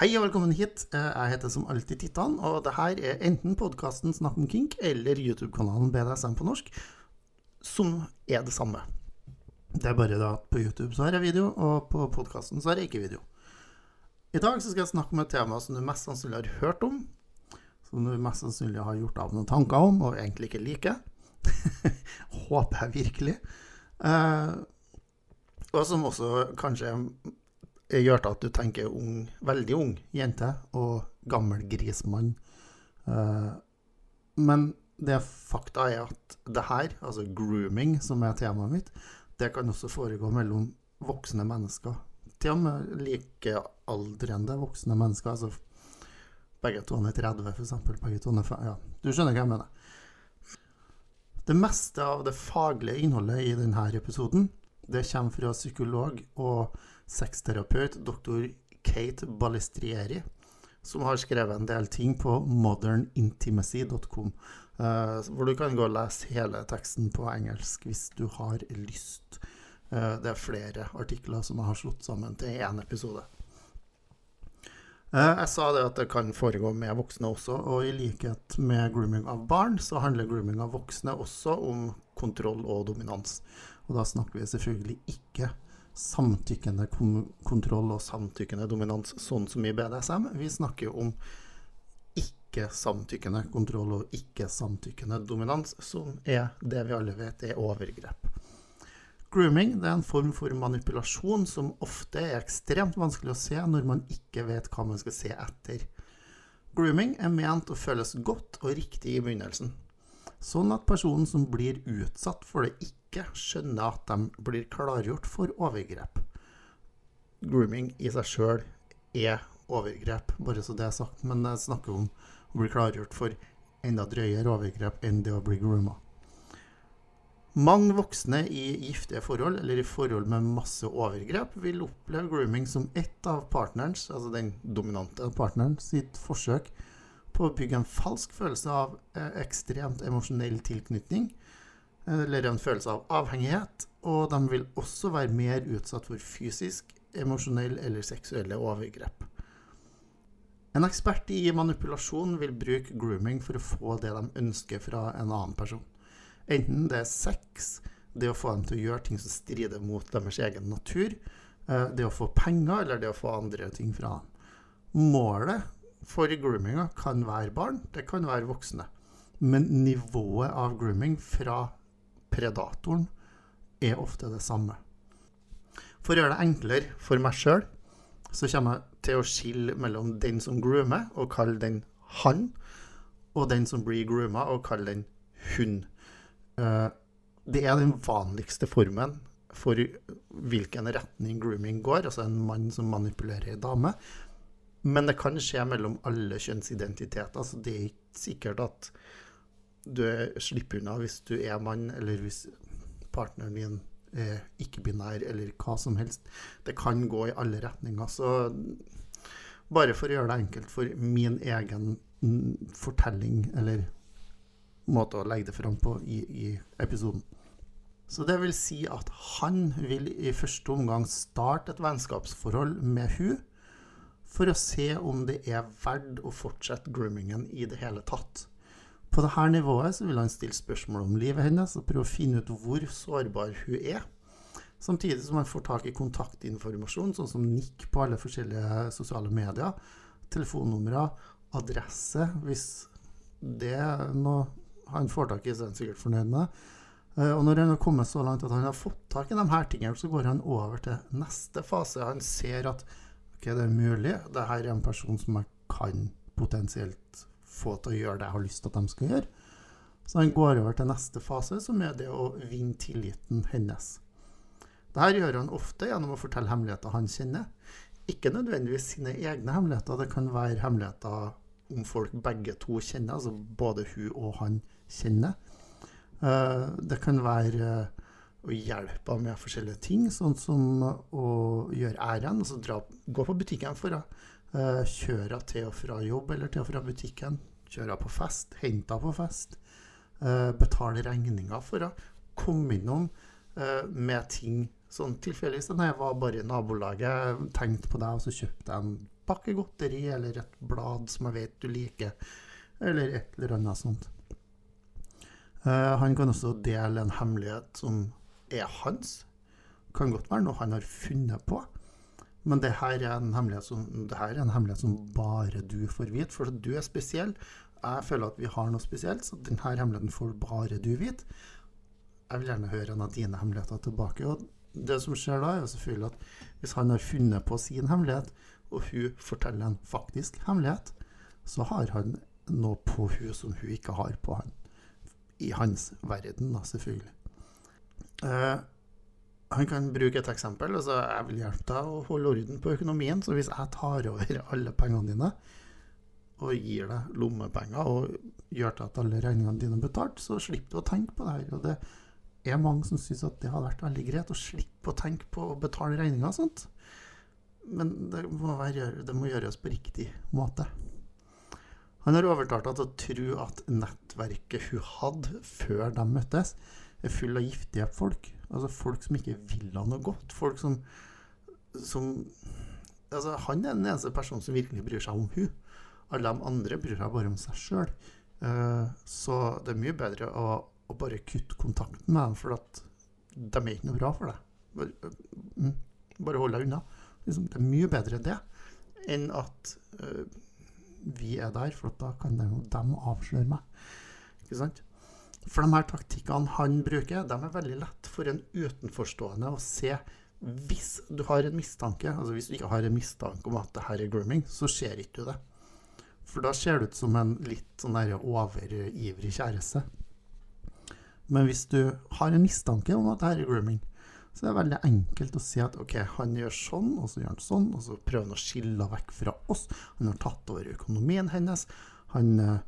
Hei og velkommen hit. Eh, Jeg heter som alltid Tittan, og det her er enten podkasten Snakk om kink eller YouTube-kanalen BDSM på norsk, som er det samme. Det er bare da at på YouTube så har jeg video, og på podkasten så har jeg ikke video. I dag så skal jeg snakke om et tema som du mest sannsynlig har hørt om, som du mest sannsynlig har gjort av noen tanker om, og egentlig ikke liker. Håper jeg virkelig. Eh, og som også kanskje gjør til at du tenker ung, veldig ung jente og gammel grismann. Eh, men det fakta er at det her, altså grooming, som er temaet mitt, det kan også foregå mellom voksne mennesker. Til og med likealdrende voksne mennesker. altså begge to er 30, f.eks. Begge to er 5. ja, Du skjønner hva jeg mener. Det meste av det faglige innholdet i denne episoden det kommer fra psykolog og sexterapeut dr. Kate Balistrieri, som har skrevet en del ting på modernintimacy.com, eh, hvor du kan gå og lese hele teksten på engelsk hvis du har lyst. Eh, det er flere artikler som jeg har slått sammen til én episode. Eh, Jeg sa det at det kan foregå med voksne også, og i likhet med grooming av barn, så handler grooming av voksne også om kontroll og dominans. Og da snakker vi selvfølgelig ikke samtykkende kontroll og samtykkende dominans, sånn som i BDSM. Vi snakker jo om ikke-samtykkende kontroll og ikke-samtykkende dominans, som er det vi alle vet er overgrep. Grooming er en form for manipulasjon som ofte er ekstremt vanskelig å se når man ikke vet hva man skal se etter. Grooming er ment å føles godt og riktig i begynnelsen, sånn at personen som blir utsatt for det, ikke skjønner at de blir klargjort for overgrep. Grooming i seg sjøl er overgrep, bare så det er sagt, men jeg snakker om å bli klargjort for enda drøyere overgrep enn det å bli grooma. Mange voksne i giftige forhold, eller i forhold med masse overgrep, vil oppleve grooming som ett av partnerens, altså den dominante partneren, sitt forsøk på å bygge en falsk følelse av eh, ekstremt emosjonell tilknytning, eller en følelse av avhengighet, og de vil også være mer utsatt for fysisk, emosjonell eller seksuelle overgrep. En ekspert i manipulasjon vil bruke grooming for å få det de ønsker fra en annen person. Enten det er sex, det å få dem til å gjøre ting som strider mot deres egen natur, eh, det å få penger eller det å få andre ting fra dem. Målet for groominga kan være barn, det kan være voksne. Men nivået av grooming fra predatoren er ofte det samme. For å gjøre det enklere for meg sjøl, så kommer jeg til å skille mellom den som groomer, og kalle den han, og den som blir grooma, og kalle den hun. Eh, Det er den vanligste formen for hvilken retning grooming går, altså en mann som manipulerer en dame. Men det kan skje mellom alle kjønnsidentiteter. Så det er ikke sikkert at du slipper unna hvis du er mann, eller hvis partneren din er ikke-binær, eller hva som helst. Det kan gå i alle retninger. Så bare for å gjøre det enkelt for min egen fortelling, eller måte å legge det fram på i, i episoden. Så det vil si at han vil i første omgang starte et vennskapsforhold med hun, for å se om det er verdt å fortsette groomingen i det hele tatt. På dette nivået så vil han stille spørsmål om livet hennes og prøve å finne ut hvor sårbar hun er. Samtidig som han får tak i kontaktinformasjon, sånn som nikk på alle forskjellige sosiale medier, telefonnumre, adresse. Hvis det er noe han får tak i, så er han sikkert fornøyd med. Eh, Og når han har kommet så langt at han har fått tak i de her tingene, så går han over til neste fase. Han ser at ok, det er mulig, det her er en person som jeg kan potensielt få til å gjøre det jeg har lyst til at de skal gjøre. Så han går over til neste fase, som er det å vinne tilliten hennes. Dette gjør han ofte gjennom å fortelle hemmeligheter han kjenner. Ikke nødvendigvis sine egne hemmeligheter, det kan være hemmeligheter om folk begge to kjenner, altså både hun og han kjenner. Eh, Det kan være å hjelpe henne med forskjellige ting, sånn som å gjøre ærend, altså gå på butikken for henne. eh, Kjøre til og fra jobb eller til og fra butikken. Kjøre på fest, hente henne på fest. eh, Betale regninger for henne. Komme innom eh, med ting sånn tilfeldigvis. Nei, jeg var bare i nabolaget, tenkte på deg, og så kjøpte jeg en pakke godteri eller et blad som jeg vet du liker, eller et eller annet sånt. Han kan også dele en hemmelighet som er hans. Kan godt være noe han har funnet på. Men det her er en hemmelighet som, en hemmelighet som bare du får vite, for du er spesiell. Jeg føler at vi har noe spesielt, så denne hemmeligheten får bare du vite. Jeg vil gjerne høre en av dine hemmeligheter tilbake. og det som skjer da, er jo selvfølgelig at hvis han har funnet på sin hemmelighet, og hun forteller en faktisk hemmelighet, så har han noe på hun som hun ikke har på han. I hans verden, da, selvfølgelig. Uh, han kan bruke et eksempel. altså Jeg vil hjelpe deg å holde orden på økonomien. Så hvis jeg tar over alle pengene dine og gir deg lommepenger og gjør til at alle regningene dine er betalt, så slipper du å tenke på det her. Og det er mange som syns at det hadde vært veldig greit å slippe å tenke på å betale regninger og sånt. Men det må, være, det må gjøres på riktig måte. Han har overtalt henne til å tro at nettverket hun hadde før de møttes, er full av giftige folk. Altså folk som ikke vil ha noe godt. Folk som, som altså Han er den eneste personen som virkelig bryr seg om hun. Alle de andre bryr seg bare om seg sjøl. Uh, eh, så det er mye bedre å, å, bare kutte kontakten med dem, for at de er ikke noe bra for deg. Bare, uh, bare hold deg unna. Liksom, det er mye bedre det enn at uh, vi er der, for da kan de, de avsløre meg. Ikke sant? For de her taktikkene han bruker, de er veldig lett for en utenforstående å se hvis du har en mistanke. Altså hvis du ikke har en mistanke om at det her er grooming, så ser ikke du det. For da ser det ut som en litt sånn overivrig kjæreste. Men hvis du har en mistanke om at det her er grooming, så det er veldig enkelt å si at ok, han gjør sånn, og så gjør han sånn, og så prøver han å skille vekk fra oss. Han har tatt over økonomien hennes. Han uh,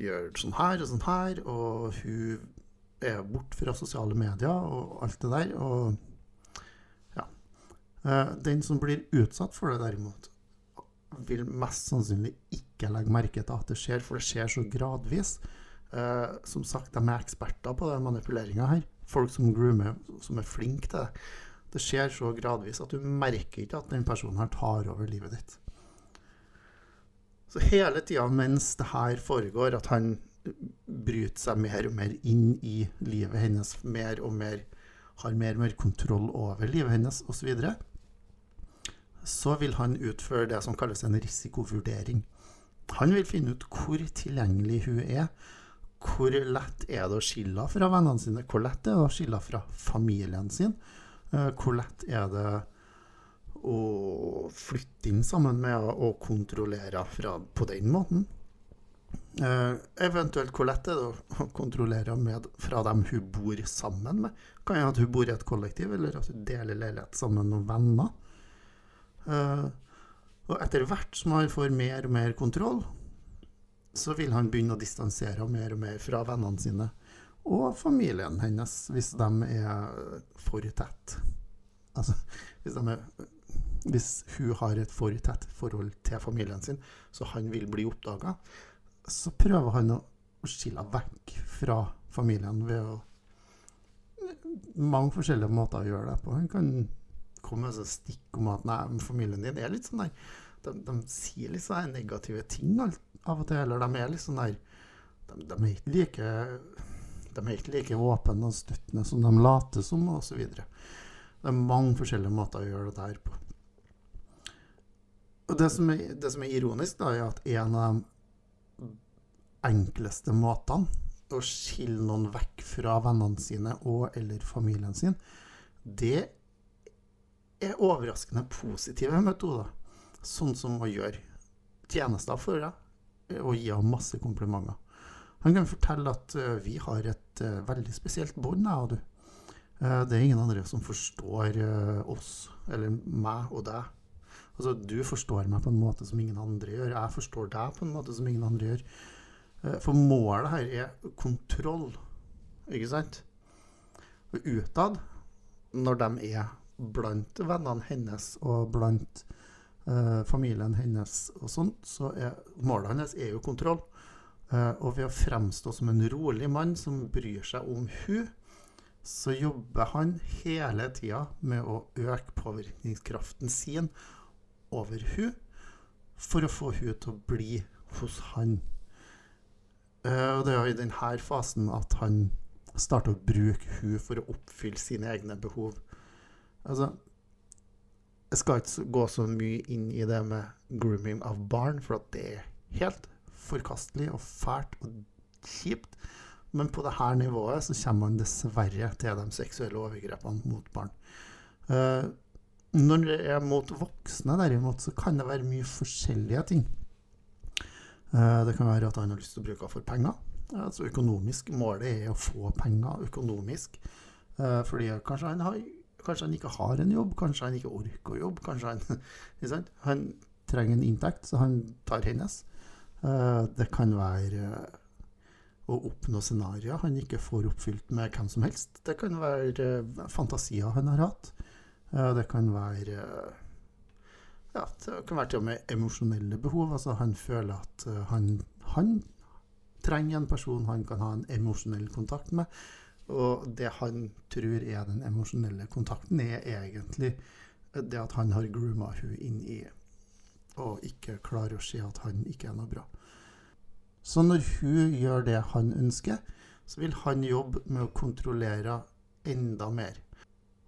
gjør sånn her og sånn her, og hun er bort fra sosiale medier og alt det der. Og ja. Eh, den som blir utsatt for det, derimot, vil mest sannsynlig ikke legge merke til at det skjer, for det skjer så gradvis. Uh, som sagt, de er eksperter på den manipuleringa her. Folk som groomer, som er flinke til det. Det skjer så gradvis at du merker ikke at den personen her tar over livet ditt. Så hele tida mens det her foregår, at han bryter seg mer og mer inn i livet hennes, mer og mer har mer og mer kontroll over livet hennes osv., så, så vil han utføre det som kalles en risikovurdering. Han vil finne ut hvor tilgjengelig hun er. Hvor lett er det å skille fra vennene sine? Hvor lett er det å skille fra familien sin? Eh, hvor lett er det å flytte inn sammen med og kontrollere fra, på den måten. Eh, eventuelt hvor lett er det å kontrollere med fra dem hun bor sammen med? Kan jo at hun bor i et kollektiv, eller at hun deler leilighet sammen med noen venner? Eh, og etter hvert som han får mer og mer kontroll, så vil han begynne å distansere mer og mer fra vennene sine og familien hennes, hvis de er for tett. Altså, hvis de er hvis hun har et for tett forhold til familien sin, så han vil bli oppdaga, så prøver han å skille vekk fra familien ved å Mange forskjellige måter å gjøre det på. Han kan komme med stikk om at nei, familien din er litt sånn der de, de sier litt sånne negative ting av og til, eller de er litt sånn der de, de, er ikke like de er ikke like åpne og støttende som de later som, osv. Det er mange forskjellige måter å gjøre det der på. Og det som, er, det som er ironisk, da, er at en av de enkleste måtene å skille noen vekk fra vennene sine og eller familien sin, det er overraskende positive metoder. Sånn som å gjøre tjenester for deg og gi henne masse komplimenter. Han kan fortelle at uh, vi har et uh, veldig spesielt bånd, jeg og du. Det er ingen andre som forstår oss, eller meg og deg, Altså, du forstår meg på en måte som ingen andre gjør. Jeg forstår deg på en måte som ingen andre gjør. Eh, for målet her er kontroll, ikke sant? Og utad, når de er blant vennene hennes og blant uh, familien hennes og sånt, så er målet hennes er jo kontroll. Uh, og ved å fremstå som en rolig mann som bryr seg om hun, så jobber han hele tida med å øke påvirkningskraften sin over hun, for å få hun til å bli hos han. Uh, og det er i denne fasen at han starter å bruke hun for å oppfylle sine egne behov. Altså Jeg skal ikke gå så mye inn i det med grooming av barn, for det er helt forkastelig og fælt og kjipt. Men på dette nivået så kommer man dessverre til de seksuelle overgrepene mot barn. Uh, når det er mot voksne, derimot, så kan det være mye forskjellige ting. Uh, det kan være at han har lyst til å bruke for penger. Altså økonomisk. Målet er å få penger økonomisk. Uh, fordi kanskje han, har, kanskje han, ikke har en jobb, kanskje han ikke orker å jobbe. Kanskje han, han trenger en inntekt, så han tar hennes. det kan være å oppnå scenarioer han ikke får oppfylt med hvem som helst. Det kan være fantasier han har hatt. Det kan være ja, det kan være til og med emosjonelle behov. Altså han føler at han, han, trenger en person han kan ha en emosjonell kontakt med. Og det han tror er den emosjonelle kontakten, er egentlig det at han har grooma hun inn i og ikke klarer å se at han ikke er noe bra. Så når hun gjør det han ønsker, så vil han jobbe med å kontrollere enda mer.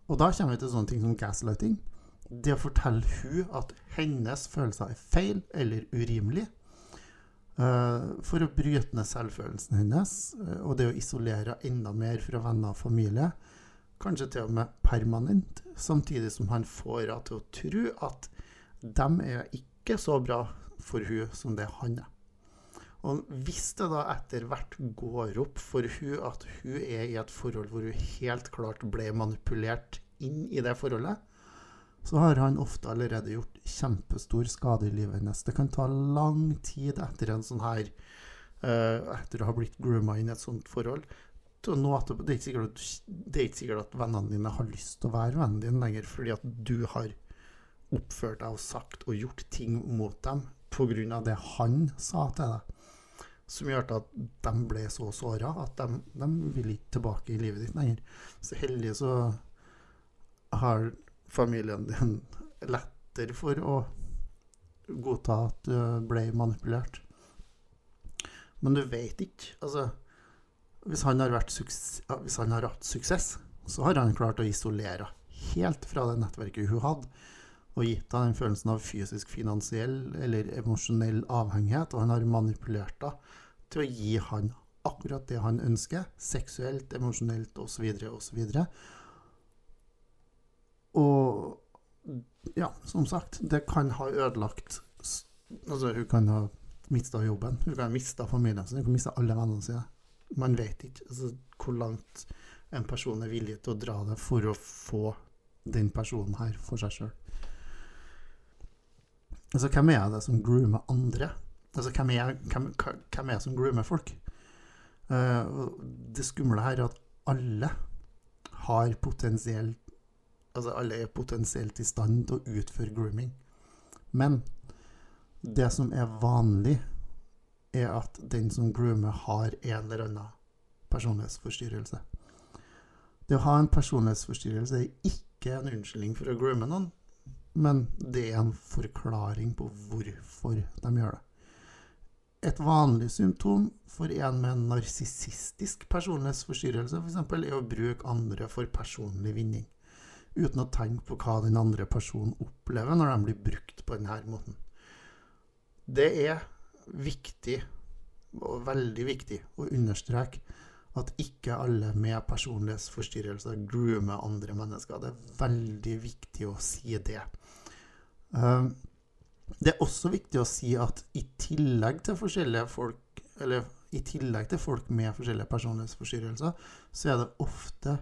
Og da kommer vi til sånne ting som gaslighting. Det å fortelle hun at hennes følelser er feil eller urimelig. Uh, for å bryte ned selvfølelsen hennes, uh, og det å isolere enda mer fra venner og familie. Kanskje til og med permanent, samtidig som han får henne til å tro at de er ikke så bra for hun som det han er. Og hvis det da etter hvert går opp for hun at hun er i et forhold hvor hun helt klart ble manipulert inn i det forholdet, så har han ofte allerede gjort kjempestor skade i livet hennes. Det kan ta lang tid etter en sånn her uh, Etter å ha blitt grooma inn i et sånt forhold. Det, er ikke sikkert det er ikke sikkert at vennene dine har lyst til å være vennen din lenger, fordi at du har oppført deg og sagt og gjort ting mot dem pga. det han sa til deg som gjør at de ble så såra at de, de, vil ikke tilbake i livet ditt lenger. Så heldig så har familien din lettere for å godta at du ble manipulert. Men du vet ikke. Altså, hvis han, hvis han har hatt suksess, så har han klart å isolere helt fra det nettverket hun hadde, og gitt henne den følelsen av fysisk, finansiell eller emosjonell avhengighet, og han har manipulert henne til å gi han akkurat det han ønsker, seksuelt, emosjonelt osv., osv. Og ja, som sagt, det kan ha ødelagt Altså, hun kan ha mista jobben, hun kan ha mista familien sin, hun kan mista alle vennene sine. Man vet ikke altså, hvor langt en person er villig til å dra det for å få den personen her for seg sjøl. Altså, hvem er det som groomer andre? Altså, hvem er, hvem, hvem er som groomer folk? Uh, det skumle her er at alle har potensielt Altså, alle er potensielt i stand til å utføre grooming. Men det som er vanlig, er at den som groomer, har en eller annen personlighetsforstyrrelse. Det å ha en personlighetsforstyrrelse er ikke en unnskyldning for å groome noen, men det er en forklaring på hvorfor de gjør det. Et vanlig symptom for en med en narsissistisk personlighetsforstyrrelse f.eks. er å bruke andre for personlig vinning, uten å tenke på hva den andre personen opplever når de blir brukt på denne måten. Det er viktig, og veldig viktig, å understreke at ikke alle med personlighetsforstyrrelser groomer andre mennesker. Det er veldig viktig å si det. Uh, det er også viktig å si at i tillegg til forskjellige folk, eller i tillegg til folk med forskjellige personlighetsforstyrrelser, så er det ofte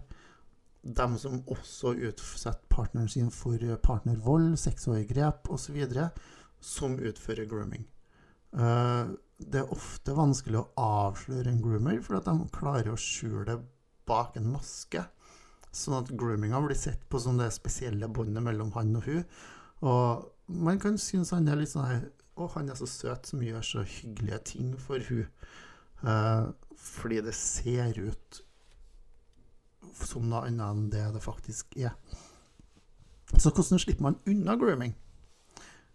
dem som også utsetter partneren sin for partnervold, sexovergrep osv., som utfører grooming. Eh, det er ofte vanskelig å avsløre en groomer, for at de klarer å skjule det bak en maske. Sånn at groominga blir sett på som det spesielle båndet mellom han og hun. Og man kan synes han er litt sånn her Å, han er så søt som gjør så hyggelige ting for hun. Uh, fordi det ser ut som noe annet enn det det faktisk er. Så hvordan slipper man unna grooming?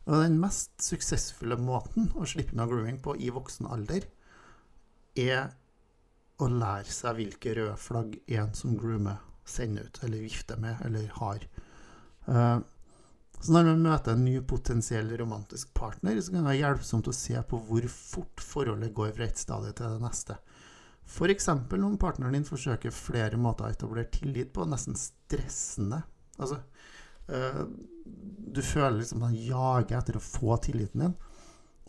Og den mest suksessfulle måten å slippe unna grooming på i voksen alder, er å lære seg hvilke røde flagg en som groomer, sender ut, eller vifter med, eller har. Uh, så når man møter en ny potensiell romantisk partner, så kan det være hjelpsomt å se på hvor fort forholdet går fra ett stadie til det neste. F.eks. om partneren din forsøker flere måter å etablere tillit på, nesten stressende. Altså, øh, du føler liksom den jager etter å få tilliten din.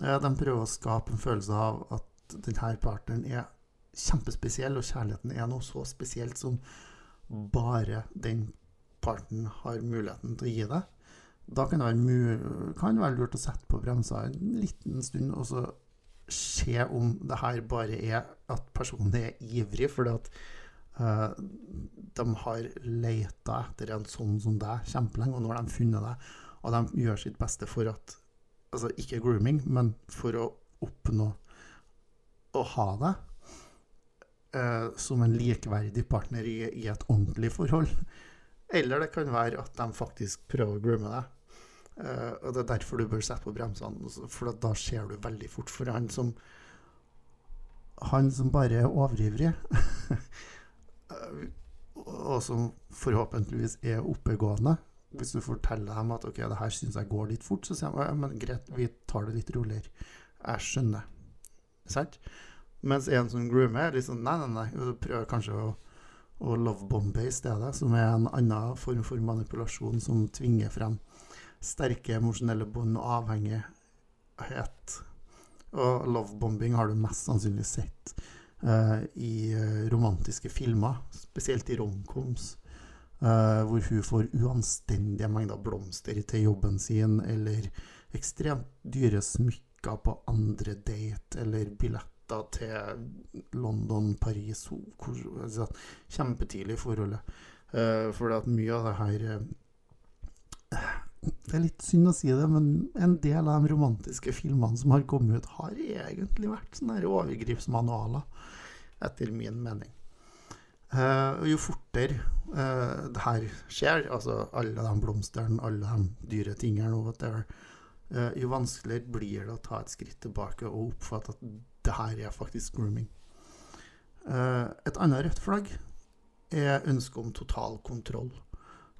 Eh, de prøver å skape en følelse av at denne partneren er kjempespesiell, og kjærligheten er noe så spesielt som bare den parten har muligheten til å gi deg. Da kan det være, kan være lurt å sette på bremsa en liten stund og så se om det her bare er at personen er ivrig fordi at uh, de har leita etter en sånn som deg kjempelenge, og nå har de funnet deg, og de gjør sitt beste for at Altså ikke grooming, men for å oppnå å ha deg uh, som en likeverdig partner i, i et ordentlig forhold. Eller det kan være at de faktisk prøver å groome deg Uh, og Det er derfor du bør sette på bremsene, for da ser du veldig fort. For han som Han som bare er overivrig, uh, og som forhåpentligvis er oppegående Hvis du forteller dem at ok, det her syns jeg går litt fort, så sier de ja, men greit, vi tar det litt roligere. Jeg skjønner. Sant? Mens en som groomer, er liksom nei, nei, nei, prøver kanskje å og lovebombe i stedet, som er en annen form for manipulasjon som tvinger frem sterke emosjonelle bånd og avhengighet. Og lovebombing har du mest sannsynlig sett uh, i uh, romantiske filmer, spesielt i romcoms, uh, hvor hun får uanstendige mengder blomster til jobben sin, eller ekstremt dyre smykker på andre date, eller billetter til London, Paris altså, Kjempetidlig i forholdet. Uh, for mye av det her det er litt synd å si det, men en del av de romantiske filmene som har kommet ut, har egentlig vært sånne overgripsmanualer, etter min mening. Uh, jo fortere uh, det her skjer, altså alle de blomstene, alle de dyre tingene whatever, uh, jo vanskeligere blir det å ta et skritt tilbake og oppfatte at det her er faktisk grooming. et annet rødt flagg er ønsket om total kontroll.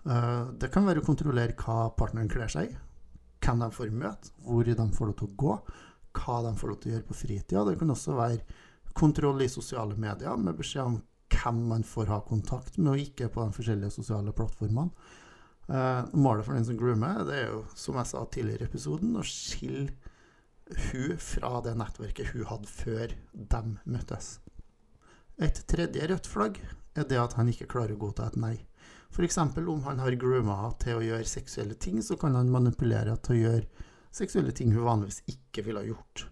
Eh, det kan være å kontrollere hva partneren kler seg i, hvem de får møte, hvor de får lov til å gå, hva de får lov til å gjøre på fritida. Det kan også være kontroll i sosiale medier, med beskjed om hvem man får ha kontakt med, og ikke på de forskjellige sosiale plattformene. Uh, målet for den som groomer, det er jo, som jeg sa tidligere i episoden, å skille hun fra det nettverket hun hadde før de møttes. Et tredje rødt flagg er det at han ikke klarer å godta et nei. F.eks. om han har grooma til å gjøre seksuelle ting, så kan han manipulere til å gjøre seksuelle ting hun vanligvis ikke ville ha gjort.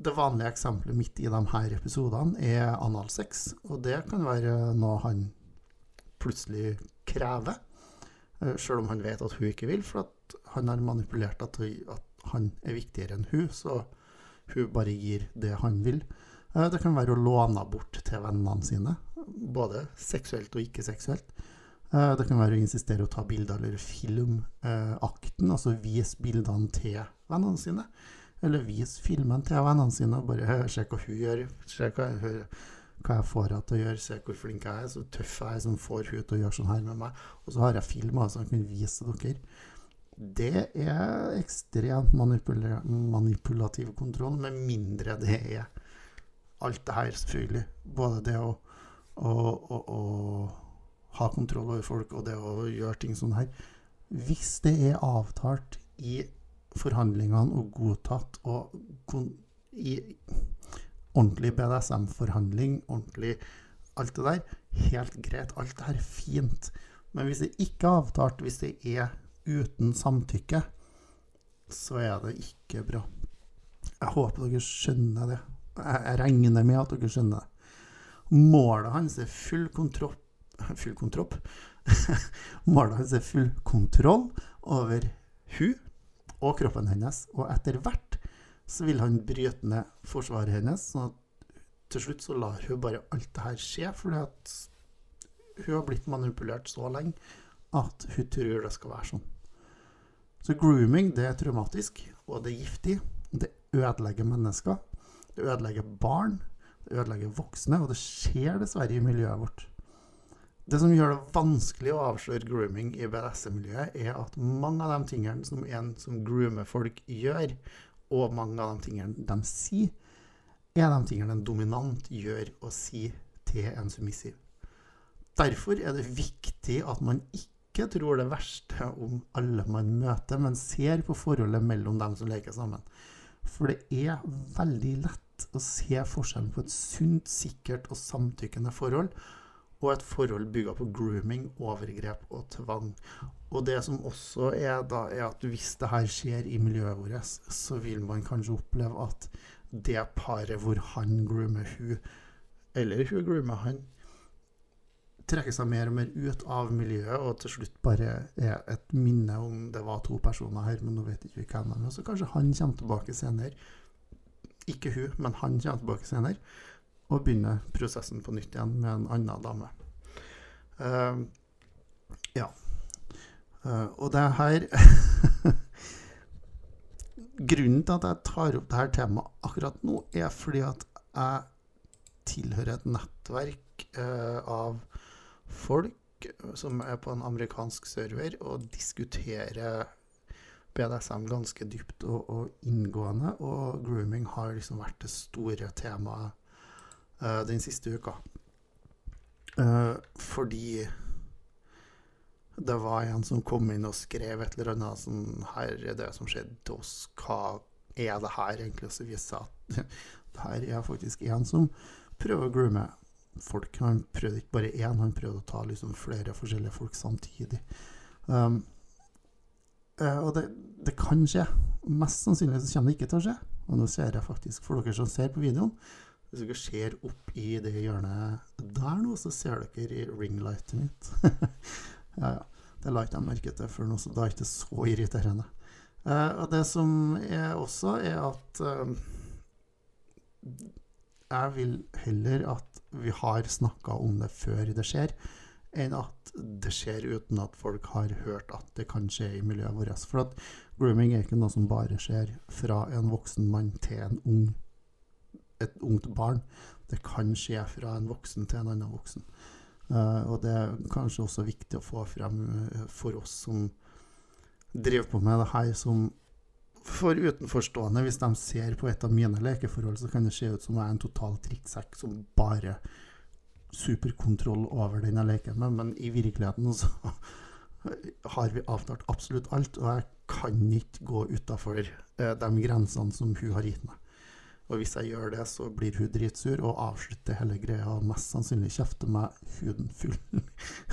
Det vanlige eksempelet midt i de her episodene er analsex, og det kan være noe han plutselig krever, eh, sjøl om han vet at hun ikke vil, for at han har manipulert at han er viktigere enn hun, så hun bare gir det han vil. Eh, det kan være å låne bort til vennene sine, både seksuelt og ikke seksuelt. Eh, det kan være å insistere å ta bilder eller film eh, akten, altså vise bildene til vennene sine. Eller vise filmen til vennene sine og bare se hva hun gjør, se hva hva jeg får henne til å gjøre, se hvor flink jeg er, så tøff jeg er som får hun til å gjøre sånn her med meg. Og så har jeg filmer som jeg kan vise dere. Det er ekstremt manipulativ kontroll, med mindre det er alt det her, selvfølgelig. Både det å, å, å, å ha kontroll over folk og det å gjøre ting sånn her. Hvis det er avtalt i forhandlingene og godtatt og i ordentlig BDSM-forhandling, ordentlig alt det der, helt greit. Alt det her er fint. Men hvis det ikke er avtalt, hvis det er uten samtykke, så er det ikke bra. Jeg håper dere skjønner det. Jeg regner med at dere skjønner det. Målet hans er full kontroll full kontroll Mala er full kontroll over hun og kroppen hennes. Og etter hvert så vil han bryte ned forsvaret hennes. sånn til slutt så lar hun bare alt det her skje, fordi at hun har blitt manipulert så lenge at hun tror det skal være sånn. Så grooming det er traumatisk, og det er giftig. Det ødelegger mennesker. Det ødelegger barn. Det ødelegger voksne, og det skjer dessverre i miljøet vårt. Det som gjør det vanskelig å avsløre grooming i BDSM-miljøet, er at mange av de tingene som en som groomer folk, gjør, og mange av de tingene de sier, er de tingene en dominant gjør og sier til en submissiv. Derfor er det viktig at man ikke tror det verste om alle man møter, men ser på forholdet mellom dem som leker sammen. For det er veldig lett å se forskjellen på et sunt, sikkert og samtykkende forhold og et forhold bygga på grooming, overgrep og tvang. Og det som også er da, er at hvis det her skjer i miljøet vårt, så vil man kanskje oppleve at det paret hvor han groomer hun, eller hun groomer han, trekker seg mer og mer ut av miljøet, og til slutt bare er et minne om det var to personer her, men nå vet ikke vi hvem de er. Så kanskje han kommer tilbake senere. Ikke hun, men han kommer tilbake senere. Og begynner prosessen på nytt igjen med en annen dame. Uh, ja. Uh, og det her Grunnen til at jeg tar opp dette temaet akkurat nå, er fordi at jeg tilhører et nettverk uh, av folk som er på en amerikansk server og diskuterer BDSM ganske dypt og, og inngående, og grooming har liksom vært det store temaet uh, den siste uka. Uh, fordi det var en som kom inn og skrev et eller annet sånn Her er det som skjedde til oss. Hva er det her egentlig? Og så det seg at her er faktisk en som prøver å groome folk. Han prøvde ikke bare én, han prøvde å ta liksom flere forskjellige folk samtidig. Um, uh, og det, det, kan skje. Mest sannsynlig så kommer det ikke til å skje. Og nå ser jeg faktisk, for dere som ser på videoen Hvis dere ser opp i det hjørnet der nå, så ser dere i ringlightet mitt. ja, ja. Det la ikke jeg merke til før nå, så da er det ikke så irriterende. Uh, og det som er også, er at uh, jeg vil heller at vi har snakka om det før det skjer, enn at det skjer uten at folk har hørt at det kan skje i miljøet vårt. For at grooming er ikke noe som bare skjer fra en voksen mann til en ung, et ungt barn. Det kan skje fra en voksen til en annen voksen. Uh, og det er kanskje også viktig å få frem uh, for oss som driver på med det her, som for utenforstående, hvis de ser på et av mine lekeforhold, så kan det se ut som jeg er en total trikksekk som bare superkontroll over den jeg leker med, men i virkeligheten så har vi avtalt absolutt alt, og jeg kan ikke gå utafor eh, de grensene som hun har gitt meg. Og hvis jeg gjør det, så blir hun dritsur og avslutter hele greia og mest sannsynlig kjefter meg huden full.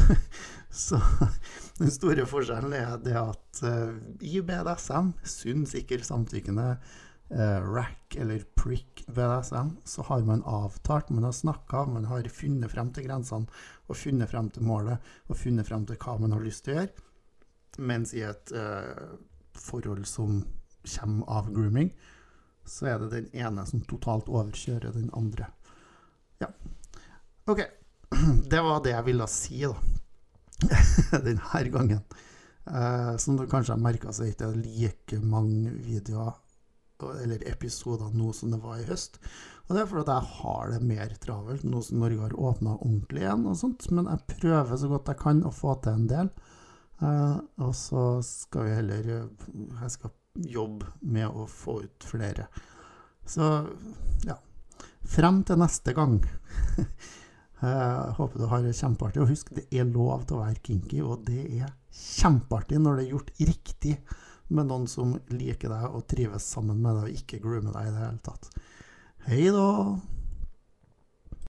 så den store forskjellen er det at uh, i BDSM, sunn, sikker, samtykkende uh, rack eller prick BDSM, så har man avtalt, man har snakka, man har funnet frem til grensene og funnet frem til målet og funnet frem til hva man har lyst til å gjøre. Mens i et uh, forhold som kommer av grooming, så er det den ene som totalt overkjører den andre. Ja. OK. Det var det jeg ville si, da. Denne gangen. Eh, som du kanskje har merka, så er det ikke like mange videoer eller episoder nå som det var i høst. Og det er fordi jeg har det mer travelt nå som Norge har åpna ordentlig igjen. og sånt, Men jeg prøver så godt jeg kan å få til en del. Eh, og så skal vi heller Jeg skal jobb med å få ut flere. Så ja. Frem til neste gang. Jeg håper du har det kjempeartig. Og husk, det er lov til å være kinky, og det er kjempeartig når det er gjort riktig med noen som liker deg og trives sammen med deg og ikke groomer deg i det hele tatt. Hei da!